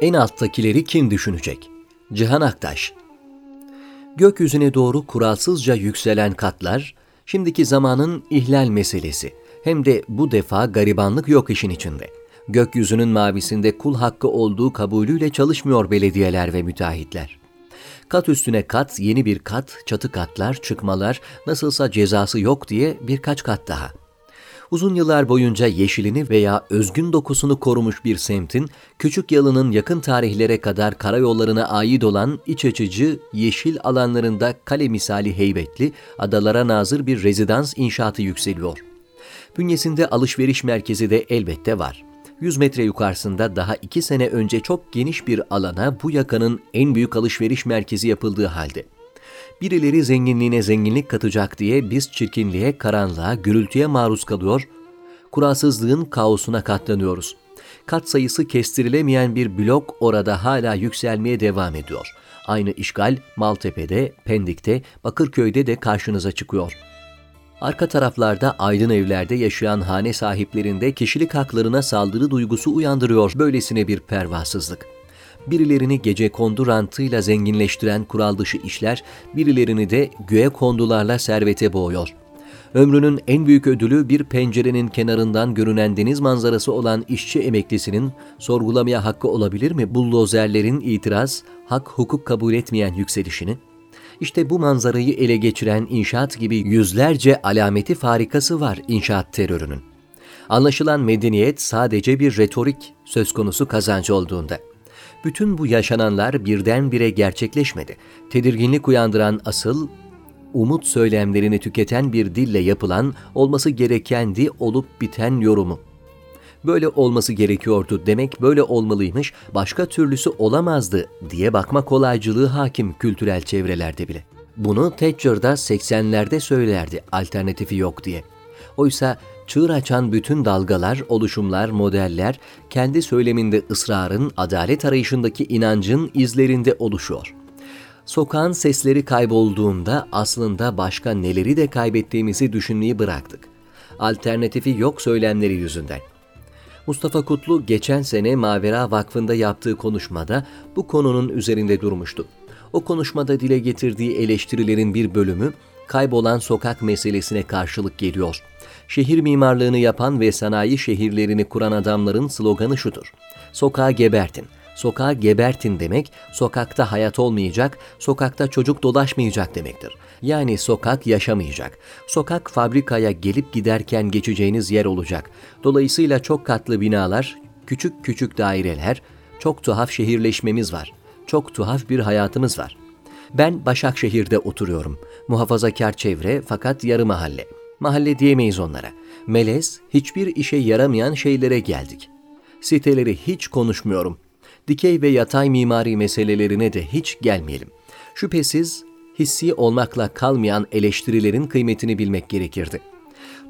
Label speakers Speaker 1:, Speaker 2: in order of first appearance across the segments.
Speaker 1: En alttakileri kim düşünecek? Cihan Aktaş Gökyüzüne doğru kuralsızca yükselen katlar, şimdiki zamanın ihlal meselesi. Hem de bu defa garibanlık yok işin içinde. Gökyüzünün mavisinde kul hakkı olduğu kabulüyle çalışmıyor belediyeler ve müteahhitler. Kat üstüne kat, yeni bir kat, çatı katlar, çıkmalar, nasılsa cezası yok diye birkaç kat daha. Uzun yıllar boyunca yeşilini veya özgün dokusunu korumuş bir semtin, küçük yalının yakın tarihlere kadar karayollarına ait olan iç açıcı yeşil alanlarında kale misali heybetli, adalara nazır bir rezidans inşaatı yükseliyor. Bünyesinde alışveriş merkezi de elbette var. 100 metre yukarısında daha 2 sene önce çok geniş bir alana bu yakanın en büyük alışveriş merkezi yapıldığı halde. Birileri zenginliğine zenginlik katacak diye biz çirkinliğe, karanlığa, gürültüye maruz kalıyor, kuralsızlığın kaosuna katlanıyoruz. Kat sayısı kestirilemeyen bir blok orada hala yükselmeye devam ediyor. Aynı işgal Maltepe'de, Pendik'te, Bakırköy'de de karşınıza çıkıyor.'' Arka taraflarda aydın evlerde yaşayan hane sahiplerinde kişilik haklarına saldırı duygusu uyandırıyor böylesine bir pervasızlık. Birilerini gece kondu rantıyla zenginleştiren kural dışı işler, birilerini de göğe kondularla servete boğuyor. Ömrünün en büyük ödülü bir pencerenin kenarından görünen deniz manzarası olan işçi emeklisinin sorgulamaya hakkı olabilir mi bullozerlerin itiraz, hak hukuk kabul etmeyen yükselişini? İşte bu manzarayı ele geçiren inşaat gibi yüzlerce alameti farikası var inşaat terörünün. Anlaşılan medeniyet sadece bir retorik söz konusu kazancı olduğunda. Bütün bu yaşananlar birdenbire gerçekleşmedi. Tedirginlik uyandıran asıl, umut söylemlerini tüketen bir dille yapılan, olması gerekendi olup biten yorumu böyle olması gerekiyordu demek böyle olmalıymış, başka türlüsü olamazdı diye bakma kolaycılığı hakim kültürel çevrelerde bile. Bunu Thatcher'da 80'lerde söylerdi alternatifi yok diye. Oysa çığır açan bütün dalgalar, oluşumlar, modeller kendi söyleminde ısrarın, adalet arayışındaki inancın izlerinde oluşuyor. Sokağın sesleri kaybolduğunda aslında başka neleri de kaybettiğimizi düşünmeyi bıraktık. Alternatifi yok söylemleri yüzünden. Mustafa Kutlu geçen sene Mavera Vakfı'nda yaptığı konuşmada bu konunun üzerinde durmuştu. O konuşmada dile getirdiği eleştirilerin bir bölümü kaybolan sokak meselesine karşılık geliyor. Şehir mimarlığını yapan ve sanayi şehirlerini kuran adamların sloganı şudur. Sokağı gebertin. Sokağı gebertin demek, sokakta hayat olmayacak, sokakta çocuk dolaşmayacak demektir. Yani sokak yaşamayacak. Sokak fabrikaya gelip giderken geçeceğiniz yer olacak. Dolayısıyla çok katlı binalar, küçük küçük daireler, çok tuhaf şehirleşmemiz var. Çok tuhaf bir hayatımız var. Ben Başakşehir'de oturuyorum. Muhafazakar çevre fakat yarı mahalle. Mahalle diyemeyiz onlara. Melez, hiçbir işe yaramayan şeylere geldik. Siteleri hiç konuşmuyorum. Dikey ve yatay mimari meselelerine de hiç gelmeyelim. Şüphesiz hissi olmakla kalmayan eleştirilerin kıymetini bilmek gerekirdi.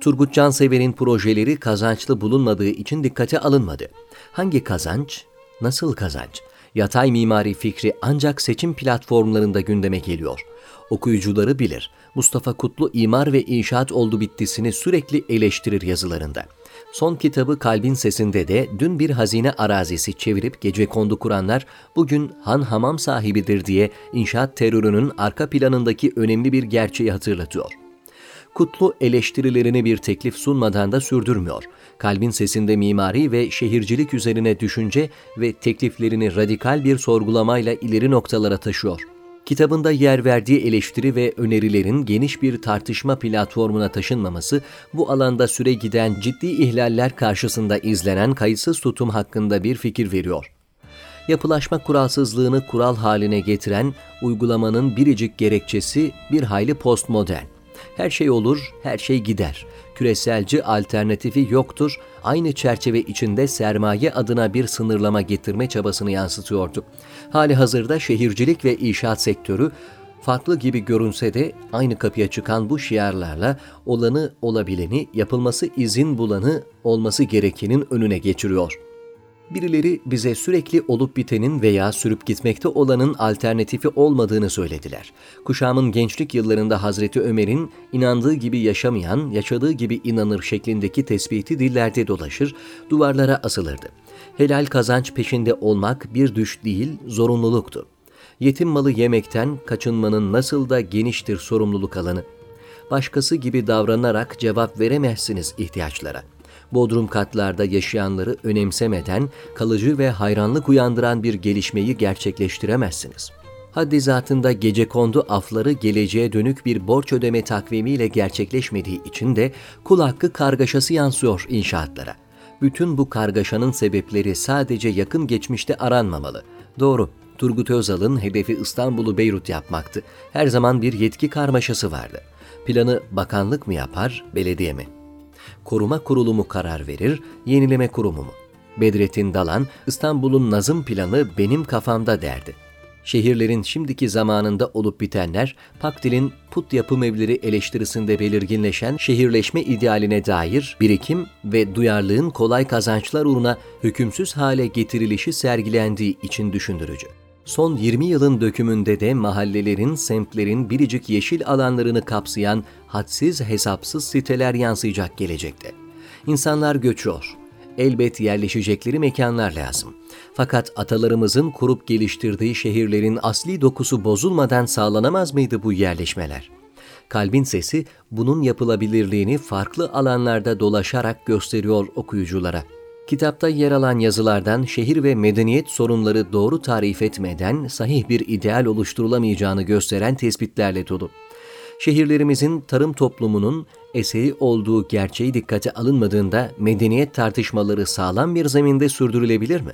Speaker 1: Turgut Cansever'in projeleri kazançlı bulunmadığı için dikkate alınmadı. Hangi kazanç? Nasıl kazanç? Yatay mimari fikri ancak seçim platformlarında gündeme geliyor. Okuyucuları bilir. Mustafa Kutlu imar ve inşaat oldu bittisini sürekli eleştirir yazılarında. Son kitabı Kalbin Sesinde de dün bir hazine arazisi çevirip gece kondu kuranlar bugün han hamam sahibidir diye inşaat terörünün arka planındaki önemli bir gerçeği hatırlatıyor. Kutlu eleştirilerini bir teklif sunmadan da sürdürmüyor. Kalbin sesinde mimari ve şehircilik üzerine düşünce ve tekliflerini radikal bir sorgulamayla ileri noktalara taşıyor kitabında yer verdiği eleştiri ve önerilerin geniş bir tartışma platformuna taşınmaması, bu alanda süre giden ciddi ihlaller karşısında izlenen kayıtsız tutum hakkında bir fikir veriyor. Yapılaşma kuralsızlığını kural haline getiren uygulamanın biricik gerekçesi bir hayli postmodern. Her şey olur, her şey gider. Küreselci alternatifi yoktur, aynı çerçeve içinde sermaye adına bir sınırlama getirme çabasını yansıtıyordu. Hali hazırda şehircilik ve inşaat sektörü farklı gibi görünse de aynı kapıya çıkan bu şiarlarla olanı olabileni, yapılması izin bulanı olması gerekenin önüne geçiriyor. Birileri bize sürekli olup bitenin veya sürüp gitmekte olanın alternatifi olmadığını söylediler. Kuşağımın gençlik yıllarında Hazreti Ömer'in inandığı gibi yaşamayan, yaşadığı gibi inanır şeklindeki tespiti dillerde dolaşır, duvarlara asılırdı Helal kazanç peşinde olmak bir düş değil, zorunluluktu. Yetim malı yemekten kaçınmanın nasıl da geniştir sorumluluk alanı. Başkası gibi davranarak cevap veremezsiniz ihtiyaçlara. Bodrum katlarda yaşayanları önemsemeden kalıcı ve hayranlık uyandıran bir gelişmeyi gerçekleştiremezsiniz. Haddi zatında gece kondu afları geleceğe dönük bir borç ödeme takvimiyle gerçekleşmediği için de kul hakkı kargaşası yansıyor inşaatlara. Bütün bu kargaşanın sebepleri sadece yakın geçmişte aranmamalı. Doğru, Turgut Özal'ın hedefi İstanbul'u Beyrut yapmaktı. Her zaman bir yetki karmaşası vardı. Planı bakanlık mı yapar, belediye mi? Koruma kurulu mu karar verir, yenileme kurumu mu? Bedrettin Dalan, İstanbul'un nazım planı benim kafamda derdi şehirlerin şimdiki zamanında olup bitenler, Paktil'in put yapım evleri eleştirisinde belirginleşen şehirleşme idealine dair birikim ve duyarlılığın kolay kazançlar uğruna hükümsüz hale getirilişi sergilendiği için düşündürücü. Son 20 yılın dökümünde de mahallelerin, semtlerin biricik yeşil alanlarını kapsayan hadsiz hesapsız siteler yansıyacak gelecekte. İnsanlar göçüyor, elbet yerleşecekleri mekanlar lazım. Fakat atalarımızın kurup geliştirdiği şehirlerin asli dokusu bozulmadan sağlanamaz mıydı bu yerleşmeler? Kalbin sesi bunun yapılabilirliğini farklı alanlarda dolaşarak gösteriyor okuyuculara. Kitapta yer alan yazılardan şehir ve medeniyet sorunları doğru tarif etmeden sahih bir ideal oluşturulamayacağını gösteren tespitlerle dolu şehirlerimizin tarım toplumunun eseği olduğu gerçeği dikkate alınmadığında medeniyet tartışmaları sağlam bir zeminde sürdürülebilir mi?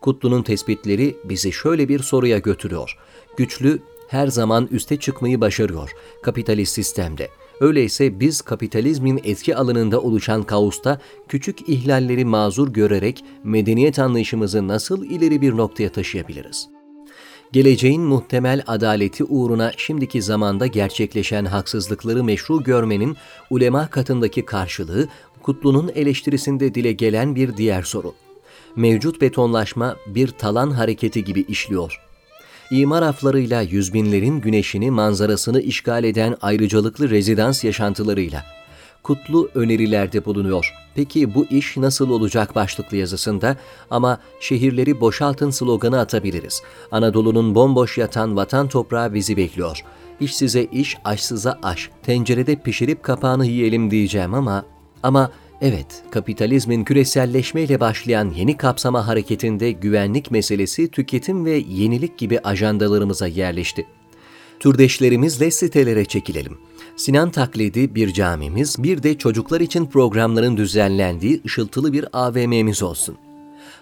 Speaker 1: Kutlu'nun tespitleri bizi şöyle bir soruya götürüyor. Güçlü her zaman üste çıkmayı başarıyor kapitalist sistemde. Öyleyse biz kapitalizmin etki alanında oluşan kaosta küçük ihlalleri mazur görerek medeniyet anlayışımızı nasıl ileri bir noktaya taşıyabiliriz? geleceğin muhtemel adaleti uğruna şimdiki zamanda gerçekleşen haksızlıkları meşru görmenin ulema katındaki karşılığı Kutlu'nun eleştirisinde dile gelen bir diğer soru. Mevcut betonlaşma bir talan hareketi gibi işliyor. İmar aflarıyla yüzbinlerin güneşini, manzarasını işgal eden ayrıcalıklı rezidans yaşantılarıyla kutlu önerilerde bulunuyor. Peki bu iş nasıl olacak başlıklı yazısında ama şehirleri boşaltın sloganı atabiliriz. Anadolu'nun bomboş yatan vatan toprağı bizi bekliyor. İşsize iş, aşsıza aş. Tencerede pişirip kapağını yiyelim diyeceğim ama ama evet kapitalizmin küreselleşmeyle başlayan yeni kapsama hareketinde güvenlik meselesi tüketim ve yenilik gibi ajandalarımıza yerleşti. Türdeşlerimizle sitelere çekilelim. Sinan taklidi bir camimiz, bir de çocuklar için programların düzenlendiği ışıltılı bir AVM'miz olsun.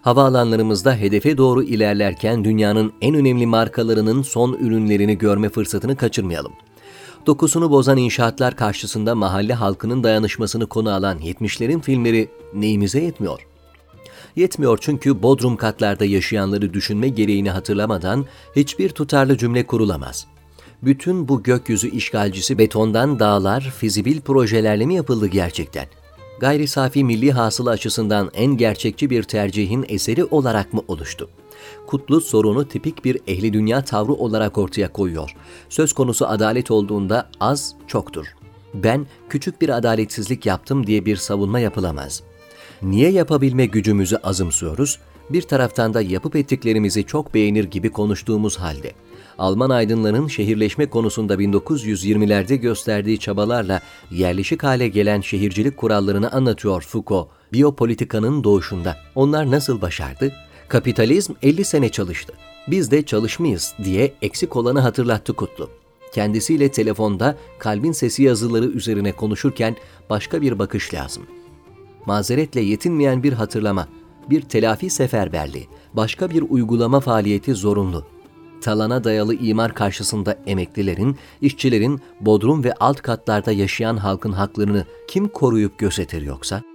Speaker 1: Havaalanlarımızda hedefe doğru ilerlerken dünyanın en önemli markalarının son ürünlerini görme fırsatını kaçırmayalım. Dokusunu bozan inşaatlar karşısında mahalle halkının dayanışmasını konu alan 70'lerin filmleri neyimize yetmiyor? Yetmiyor çünkü bodrum katlarda yaşayanları düşünme gereğini hatırlamadan hiçbir tutarlı cümle kurulamaz bütün bu gökyüzü işgalcisi betondan dağlar fizibil projelerle mi yapıldı gerçekten? Gayri safi milli hasılı açısından en gerçekçi bir tercihin eseri olarak mı oluştu? Kutlu sorunu tipik bir ehli dünya tavrı olarak ortaya koyuyor. Söz konusu adalet olduğunda az çoktur. Ben küçük bir adaletsizlik yaptım diye bir savunma yapılamaz. Niye yapabilme gücümüzü azımsıyoruz? Bir taraftan da yapıp ettiklerimizi çok beğenir gibi konuştuğumuz halde Alman aydınların şehirleşme konusunda 1920'lerde gösterdiği çabalarla yerleşik hale gelen şehircilik kurallarını anlatıyor Foucault, biyopolitikanın doğuşunda. Onlar nasıl başardı? Kapitalizm 50 sene çalıştı. Biz de çalışmayız diye eksik olanı hatırlattı Kutlu. Kendisiyle telefonda kalbin sesi yazıları üzerine konuşurken başka bir bakış lazım. Mazeretle yetinmeyen bir hatırlama, bir telafi seferberliği, başka bir uygulama faaliyeti zorunlu talana dayalı imar karşısında emeklilerin, işçilerin, bodrum ve alt katlarda yaşayan halkın haklarını kim koruyup gözetir yoksa?